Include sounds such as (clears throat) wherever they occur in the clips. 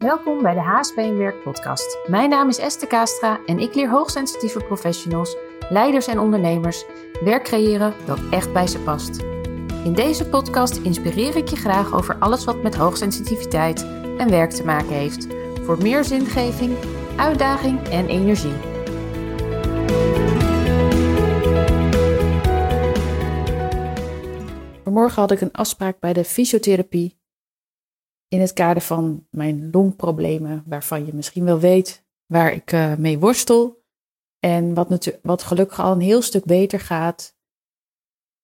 Welkom bij de HSP Werk podcast. Mijn naam is Esther Kastra en ik leer hoogsensitieve professionals, leiders en ondernemers werk creëren dat echt bij ze past. In deze podcast inspireer ik je graag over alles wat met hoogsensitiviteit en werk te maken heeft. Voor meer zingeving, uitdaging en energie. Vanmorgen had ik een afspraak bij de fysiotherapie in het kader van mijn longproblemen, waarvan je misschien wel weet waar ik uh, mee worstel. En wat, wat gelukkig al een heel stuk beter gaat.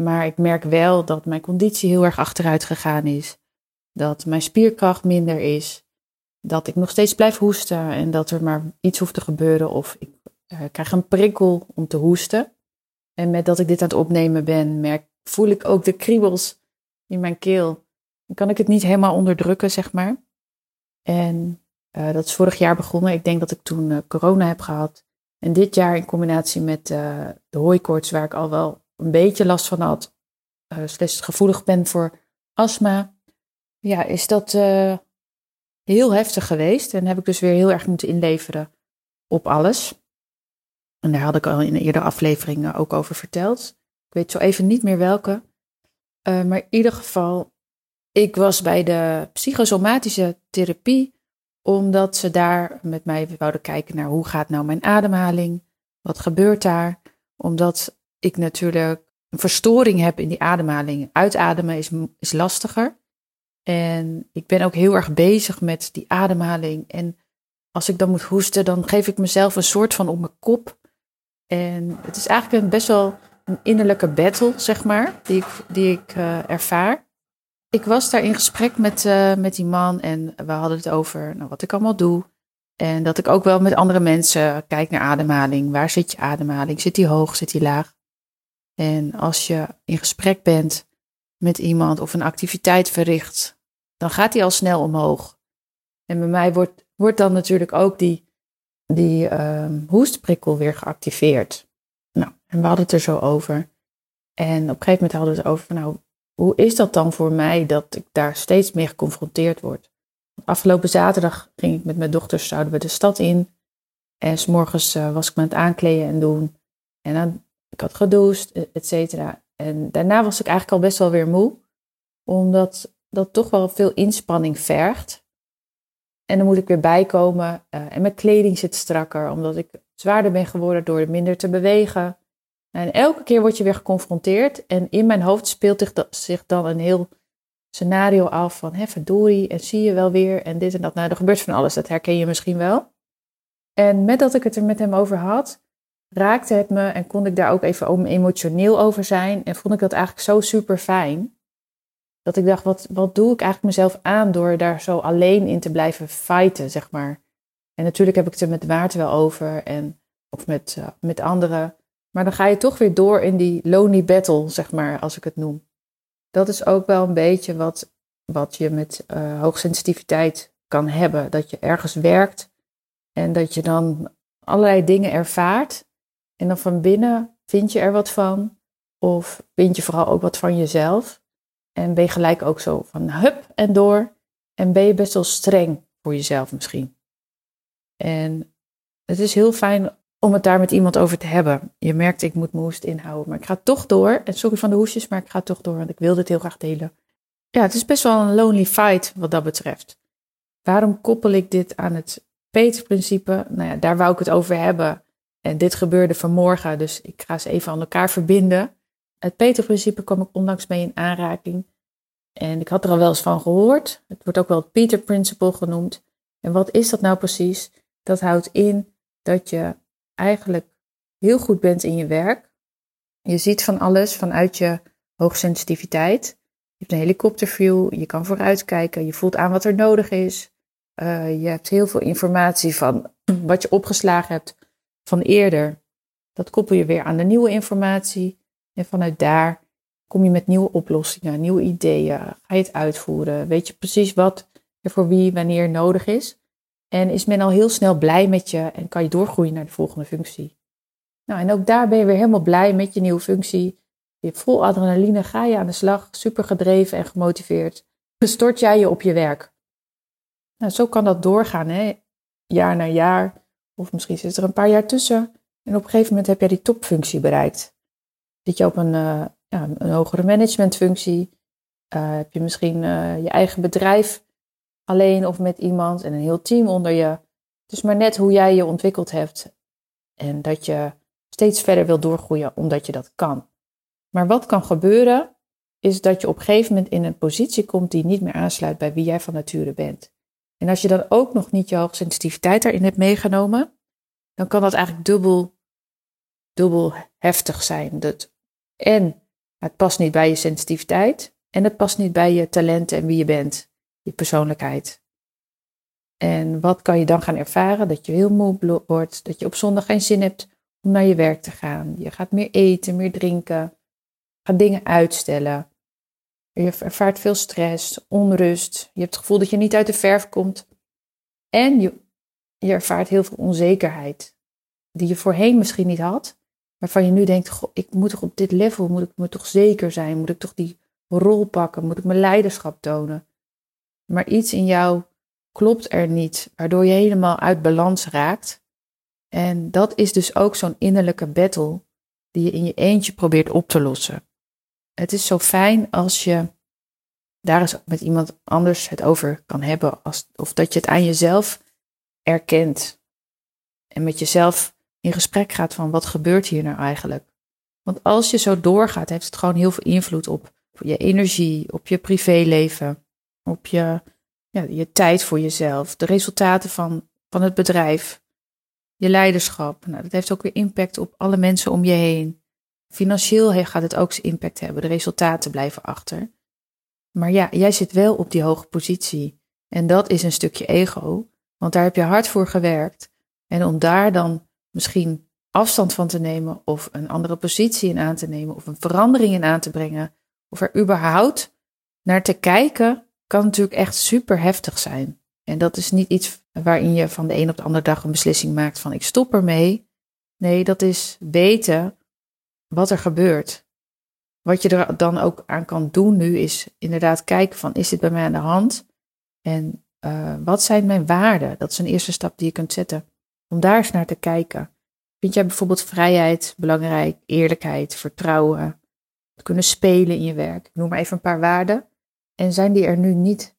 Maar ik merk wel dat mijn conditie heel erg achteruit gegaan is. Dat mijn spierkracht minder is. Dat ik nog steeds blijf hoesten en dat er maar iets hoeft te gebeuren. Of ik uh, krijg een prikkel om te hoesten. En met dat ik dit aan het opnemen ben, merk, voel ik ook de kriebels in mijn keel. Kan ik het niet helemaal onderdrukken, zeg maar. En uh, dat is vorig jaar begonnen. Ik denk dat ik toen uh, corona heb gehad. En dit jaar in combinatie met uh, de hooikoorts, waar ik al wel een beetje last van had, slechts gevoelig ben voor astma, ja, is dat heel heftig geweest. En heb ik dus weer heel erg moeten inleveren op alles. En daar had ik al in eerdere aflevering ook over verteld. Ik weet zo even niet meer welke. maar in ieder geval, ik was bij de psychosomatische therapie omdat ze daar met mij wouden kijken naar hoe gaat nou mijn ademhaling, wat gebeurt daar, omdat ik natuurlijk een verstoring heb in die ademhaling. Uitademen is, is lastiger. En ik ben ook heel erg bezig met die ademhaling. En als ik dan moet hoesten, dan geef ik mezelf een soort van op mijn kop. En het is eigenlijk een best wel een innerlijke battle, zeg maar, die ik, die ik uh, ervaar ik was daar in gesprek met, uh, met die man en we hadden het over nou, wat ik allemaal doe. En dat ik ook wel met andere mensen kijk naar ademhaling. Waar zit je ademhaling? Zit die hoog? Zit die laag? En als je in gesprek bent met iemand of een activiteit verricht, dan gaat die al snel omhoog. En bij mij wordt, wordt dan natuurlijk ook die, die uh, hoestprikkel weer geactiveerd. Nou, en we hadden het er zo over. En op een gegeven moment hadden we het over, nou, hoe is dat dan voor mij dat ik daar steeds meer geconfronteerd word? Afgelopen zaterdag ging ik met mijn dochters, zouden we de stad in. En s morgens uh, was ik me aan het aankleden en doen. En dan, ik had gedoucht, et cetera. En daarna was ik eigenlijk al best wel weer moe. Omdat dat toch wel veel inspanning vergt. En dan moet ik weer bijkomen. Uh, en mijn kleding zit strakker, omdat ik zwaarder ben geworden door minder te bewegen. En elke keer word je weer geconfronteerd. En in mijn hoofd speelt zich dan een heel scenario af van, hè, verdorie, en zie je wel weer, en dit en dat. Nou, er gebeurt van alles, dat herken je misschien wel. En met dat ik het er met hem over had, raakte het me en kon ik daar ook even emotioneel over zijn. En vond ik dat eigenlijk zo super fijn. Dat ik dacht, wat, wat doe ik eigenlijk mezelf aan door daar zo alleen in te blijven fighten, zeg maar. En natuurlijk heb ik het er met Maarten wel over, en, of met, uh, met anderen. Maar dan ga je toch weer door in die lonely battle, zeg maar, als ik het noem. Dat is ook wel een beetje wat, wat je met uh, hoogsensitiviteit kan hebben. Dat je ergens werkt en dat je dan allerlei dingen ervaart. En dan van binnen vind je er wat van. Of vind je vooral ook wat van jezelf. En ben je gelijk ook zo van hup en door. En ben je best wel streng voor jezelf misschien. En het is heel fijn om het daar met iemand over te hebben. Je merkt, ik moet mijn hoest inhouden, maar ik ga toch door. En sorry van de hoestjes, maar ik ga toch door, want ik wil dit heel graag delen. Ja, het is best wel een lonely fight wat dat betreft. Waarom koppel ik dit aan het Peter-principe? Nou ja, daar wou ik het over hebben. En dit gebeurde vanmorgen, dus ik ga ze even aan elkaar verbinden. Het Peter-principe kwam ik onlangs mee in aanraking. En ik had er al wel eens van gehoord. Het wordt ook wel het Peter-principle genoemd. En wat is dat nou precies? Dat houdt in dat je eigenlijk heel goed bent in je werk. Je ziet van alles vanuit je hoogsensitiviteit. Je hebt een helikopterview, je kan vooruitkijken, je voelt aan wat er nodig is. Uh, je hebt heel veel informatie van (clears throat) wat je opgeslagen hebt van eerder. Dat koppel je weer aan de nieuwe informatie. En vanuit daar kom je met nieuwe oplossingen, nieuwe ideeën. Ga je het uitvoeren? Weet je precies wat er voor wie wanneer nodig is? En is men al heel snel blij met je en kan je doorgroeien naar de volgende functie. Nou, en ook daar ben je weer helemaal blij met je nieuwe functie. Je hebt vol adrenaline, ga je aan de slag, super gedreven en gemotiveerd. Stort jij je op je werk. Nou, zo kan dat doorgaan, hè? jaar na jaar. Of misschien zit er een paar jaar tussen. En op een gegeven moment heb jij die topfunctie bereikt. Zit je op een, ja, een hogere managementfunctie? Uh, heb je misschien uh, je eigen bedrijf alleen of met iemand en een heel team onder je? Het is maar net hoe jij je ontwikkeld hebt. En dat je steeds verder wil doorgroeien omdat je dat kan. Maar wat kan gebeuren, is dat je op een gegeven moment in een positie komt die niet meer aansluit bij wie jij van nature bent. En als je dan ook nog niet je hoogsensitiviteit daarin hebt meegenomen, dan kan dat eigenlijk dubbel, dubbel heftig zijn. Dat, en het past niet bij je sensitiviteit en het past niet bij je talenten en wie je bent, persoonlijkheid. En wat kan je dan gaan ervaren? Dat je heel moe wordt, dat je op zondag geen zin hebt om naar je werk te gaan. Je gaat meer eten, meer drinken, gaat dingen uitstellen. Je ervaart veel stress, onrust. Je hebt het gevoel dat je niet uit de verf komt. En je, je ervaart heel veel onzekerheid. Die je voorheen misschien niet had. Waarvan je nu denkt, goh, ik moet toch op dit level, moet ik me toch zeker zijn? Moet ik toch die rol pakken? Moet ik mijn leiderschap tonen? Maar iets in jou klopt er niet, waardoor je helemaal uit balans raakt. En dat is dus ook zo'n innerlijke battle die je in je eentje probeert op te lossen het is zo fijn als je daar eens met iemand anders het over kan hebben. Of dat je het aan jezelf erkent. En met jezelf in gesprek gaat van wat gebeurt hier nou eigenlijk. Want als je zo doorgaat, heeft het gewoon heel veel invloed op je energie, op je privéleven, op je, ja, je tijd voor jezelf, de resultaten van, van het bedrijf, je leiderschap. Nou, dat heeft ook weer impact op alle mensen om je heen. Financieel gaat het ook impact hebben. De resultaten blijven achter. Maar ja, jij zit wel op die hoge positie. En dat is een stukje ego. Want daar heb je hard voor gewerkt. En om daar dan misschien afstand van te nemen, of een andere positie in aan te nemen, of een verandering in aan te brengen, of er überhaupt naar te kijken, kan natuurlijk echt super heftig zijn. En dat is niet iets waarin je van de een op de andere dag een beslissing maakt van ik stop ermee. Nee, dat is weten wat er gebeurt. Wat je er dan ook aan kan doen nu is inderdaad kijken van is dit bij mij aan de hand? En uh, wat zijn mijn waarden? Dat is een eerste stap die je kunt zetten. Om daar eens naar te kijken. Vind jij bijvoorbeeld vrijheid belangrijk, eerlijkheid, vertrouwen, kunnen spelen in je werk? Noem maar even een paar waarden. En zijn die er nu niet,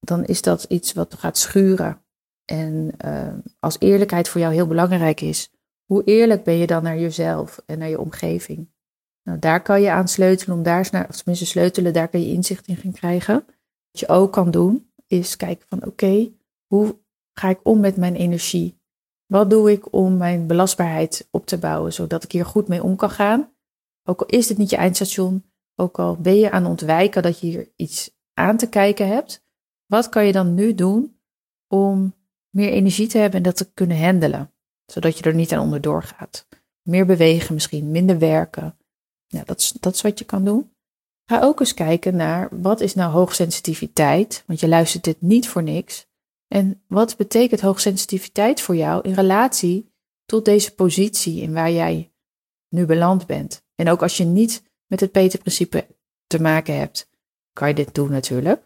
dan is dat iets wat gaat schuren. En uh, als eerlijkheid voor jou heel belangrijk is, hoe eerlijk ben je dan naar jezelf en naar je omgeving? Nou, daar kan je aan sleutelen, om daar of tenminste sleutelen, daar kan je inzicht in gaan krijgen. Wat je ook kan doen, is kijken van oké, hoe ga ik om met mijn energie? Wat doe ik om mijn belastbaarheid op te bouwen, zodat ik hier goed mee om kan gaan? Ook al is dit niet je eindstation, ook al ben je aan ontwijken dat je hier iets aan te kijken hebt, wat kan je dan nu doen om meer energie te hebben en dat te kunnen handelen? zodat je er niet aan onderdoor gaat. Meer bewegen misschien, minder werken. Ja, dat, is, dat is wat je kan doen. Ga ook eens kijken naar wat is nou hoogsensitiviteit, want je luistert dit niet voor niks. En wat betekent hoogsensitiviteit voor jou in relatie tot deze positie in waar jij nu beland bent? En ook als je niet met het Peter-principe te maken hebt, kan je dit doen natuurlijk.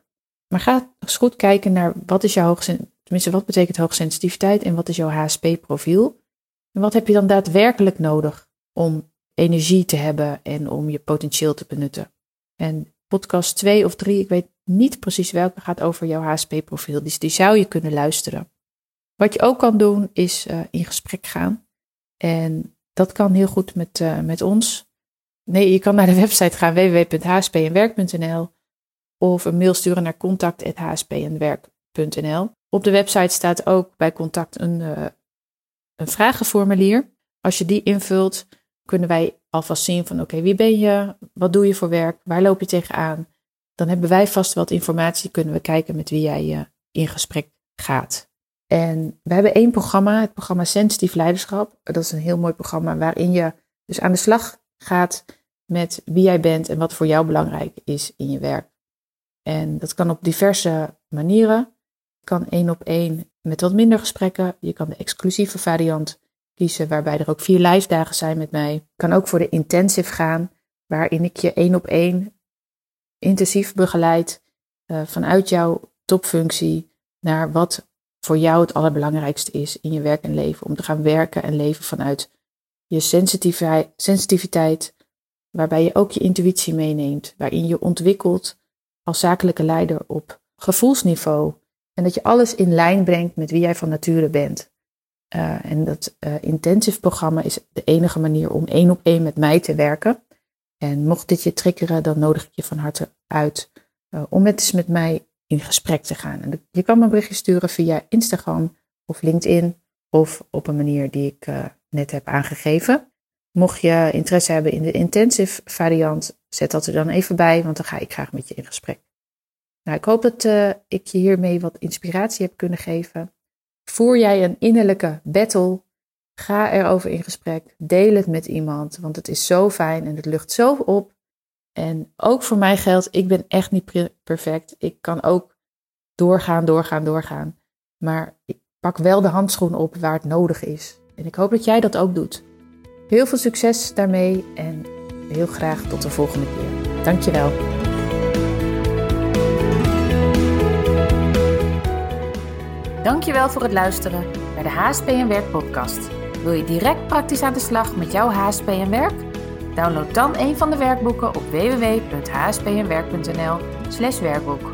Maar ga eens goed kijken naar wat is jouw hoogsensitiviteit Tenminste, wat betekent hoogsensitiviteit en wat is jouw HSP-profiel? En wat heb je dan daadwerkelijk nodig om energie te hebben en om je potentieel te benutten? En podcast 2 of 3, ik weet niet precies welke, gaat over jouw HSP-profiel. Dus die zou je kunnen luisteren. Wat je ook kan doen, is uh, in gesprek gaan. En dat kan heel goed met, uh, met ons. Nee, je kan naar de website gaan www.hspenwerk.nl of een mail sturen naar contact.hspenwerk.nl. Op de website staat ook bij contact een, uh, een vragenformulier. Als je die invult, kunnen wij alvast zien van oké, wie ben je? Wat doe je voor werk? Waar loop je tegenaan? Dan hebben wij vast wat informatie, kunnen we kijken met wie jij uh, in gesprek gaat. En we hebben één programma, het programma Sensitief Leiderschap. Dat is een heel mooi programma waarin je dus aan de slag gaat met wie jij bent en wat voor jou belangrijk is in je werk. En dat kan op diverse manieren kan één op één met wat minder gesprekken. Je kan de exclusieve variant kiezen, waarbij er ook vier live dagen zijn met mij. Je kan ook voor de intensive gaan, waarin ik je één op één intensief begeleid uh, vanuit jouw topfunctie naar wat voor jou het allerbelangrijkste is in je werk en leven. Om te gaan werken en leven vanuit je sensitiviteit, waarbij je ook je intuïtie meeneemt, waarin je ontwikkelt als zakelijke leider op gevoelsniveau. En dat je alles in lijn brengt met wie jij van nature bent. Uh, en dat uh, intensive programma is de enige manier om één op één met mij te werken. En mocht dit je triggeren, dan nodig ik je van harte uit uh, om eens met mij in gesprek te gaan. Je kan me een berichtje sturen via Instagram of LinkedIn of op een manier die ik net heb aangegeven. Mocht je interesse hebben in de intensive variant, zet dat er dan even bij, want dan ga ik graag met je in gesprek. Nou, ik hoop dat ik je hiermee wat inspiratie heb kunnen geven. Voer jij een innerlijke battle? Ga erover in gesprek. Deel het met iemand, want het is zo fijn en het lucht zo op. En ook voor mij geldt, ik ben echt niet perfect. Ik kan ook doorgaan, doorgaan, doorgaan. Maar ik pak wel de handschoen op waar het nodig is. En ik hoop dat jij dat ook doet. Heel veel succes daarmee en heel graag tot de volgende keer. Dankjewel. Dankjewel voor het luisteren naar de HSP en Werk podcast. Wil je direct praktisch aan de slag met jouw HSP en Werk? Download dan een van de werkboeken op www.hspenwerk.nl/werkboek.